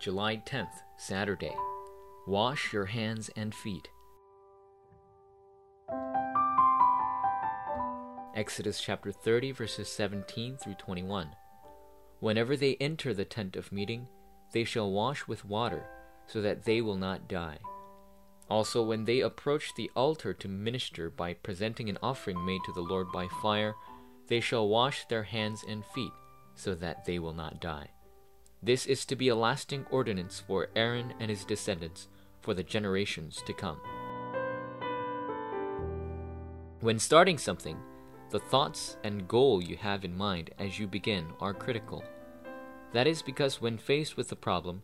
July 10th, Saturday. Wash your hands and feet. Exodus chapter 30, verses 17 through 21. Whenever they enter the tent of meeting, they shall wash with water, so that they will not die. Also, when they approach the altar to minister by presenting an offering made to the Lord by fire, they shall wash their hands and feet, so that they will not die. This is to be a lasting ordinance for Aaron and his descendants for the generations to come. When starting something, the thoughts and goal you have in mind as you begin are critical. That is because when faced with a problem,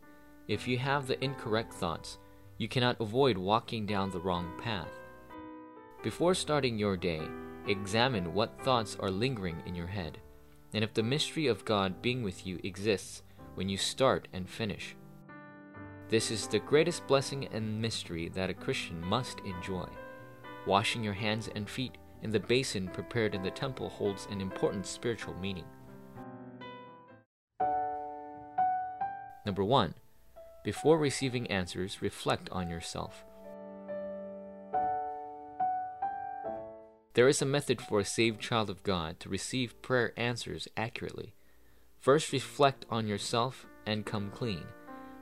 if you have the incorrect thoughts, you cannot avoid walking down the wrong path. Before starting your day, examine what thoughts are lingering in your head, and if the mystery of God being with you exists when you start and finish. This is the greatest blessing and mystery that a Christian must enjoy. Washing your hands and feet in the basin prepared in the temple holds an important spiritual meaning. Number 1. Before receiving answers, reflect on yourself. There is a method for a saved child of God to receive prayer answers accurately. First, reflect on yourself and come clean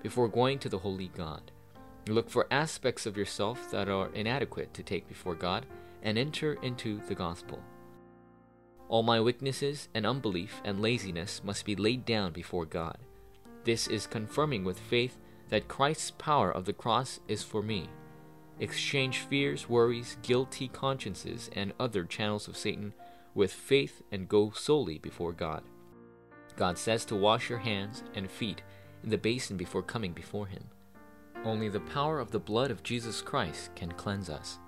before going to the Holy God. Look for aspects of yourself that are inadequate to take before God and enter into the gospel. All my weaknesses and unbelief and laziness must be laid down before God. This is confirming with faith that Christ's power of the cross is for me. Exchange fears, worries, guilty consciences, and other channels of Satan with faith and go solely before God. God says to wash your hands and feet in the basin before coming before Him. Only the power of the blood of Jesus Christ can cleanse us.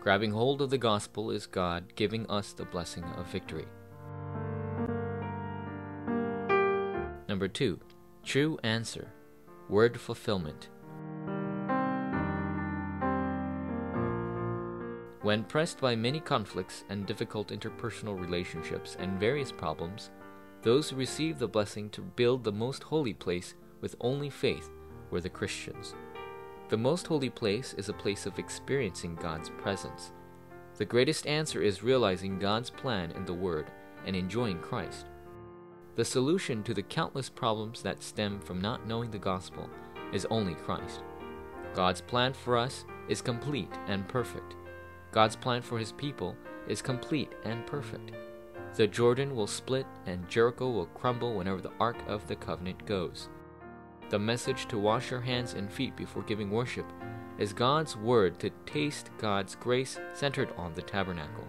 Grabbing hold of the gospel is God giving us the blessing of victory. Number two, true answer, word fulfillment. When pressed by many conflicts and difficult interpersonal relationships and various problems, those who received the blessing to build the most holy place with only faith were the Christians. The most holy place is a place of experiencing God's presence. The greatest answer is realizing God's plan in the Word and enjoying Christ. The solution to the countless problems that stem from not knowing the gospel is only Christ. God's plan for us is complete and perfect. God's plan for his people is complete and perfect. The Jordan will split and Jericho will crumble whenever the Ark of the Covenant goes. The message to wash your hands and feet before giving worship is God's word to taste God's grace centered on the tabernacle.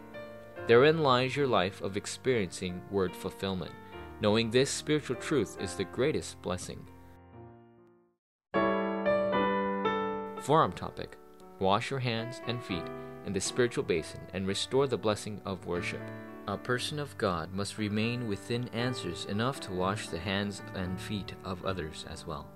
Therein lies your life of experiencing word fulfillment. Knowing this spiritual truth is the greatest blessing. Forum topic Wash your hands and feet in the spiritual basin and restore the blessing of worship. A person of God must remain within answers enough to wash the hands and feet of others as well.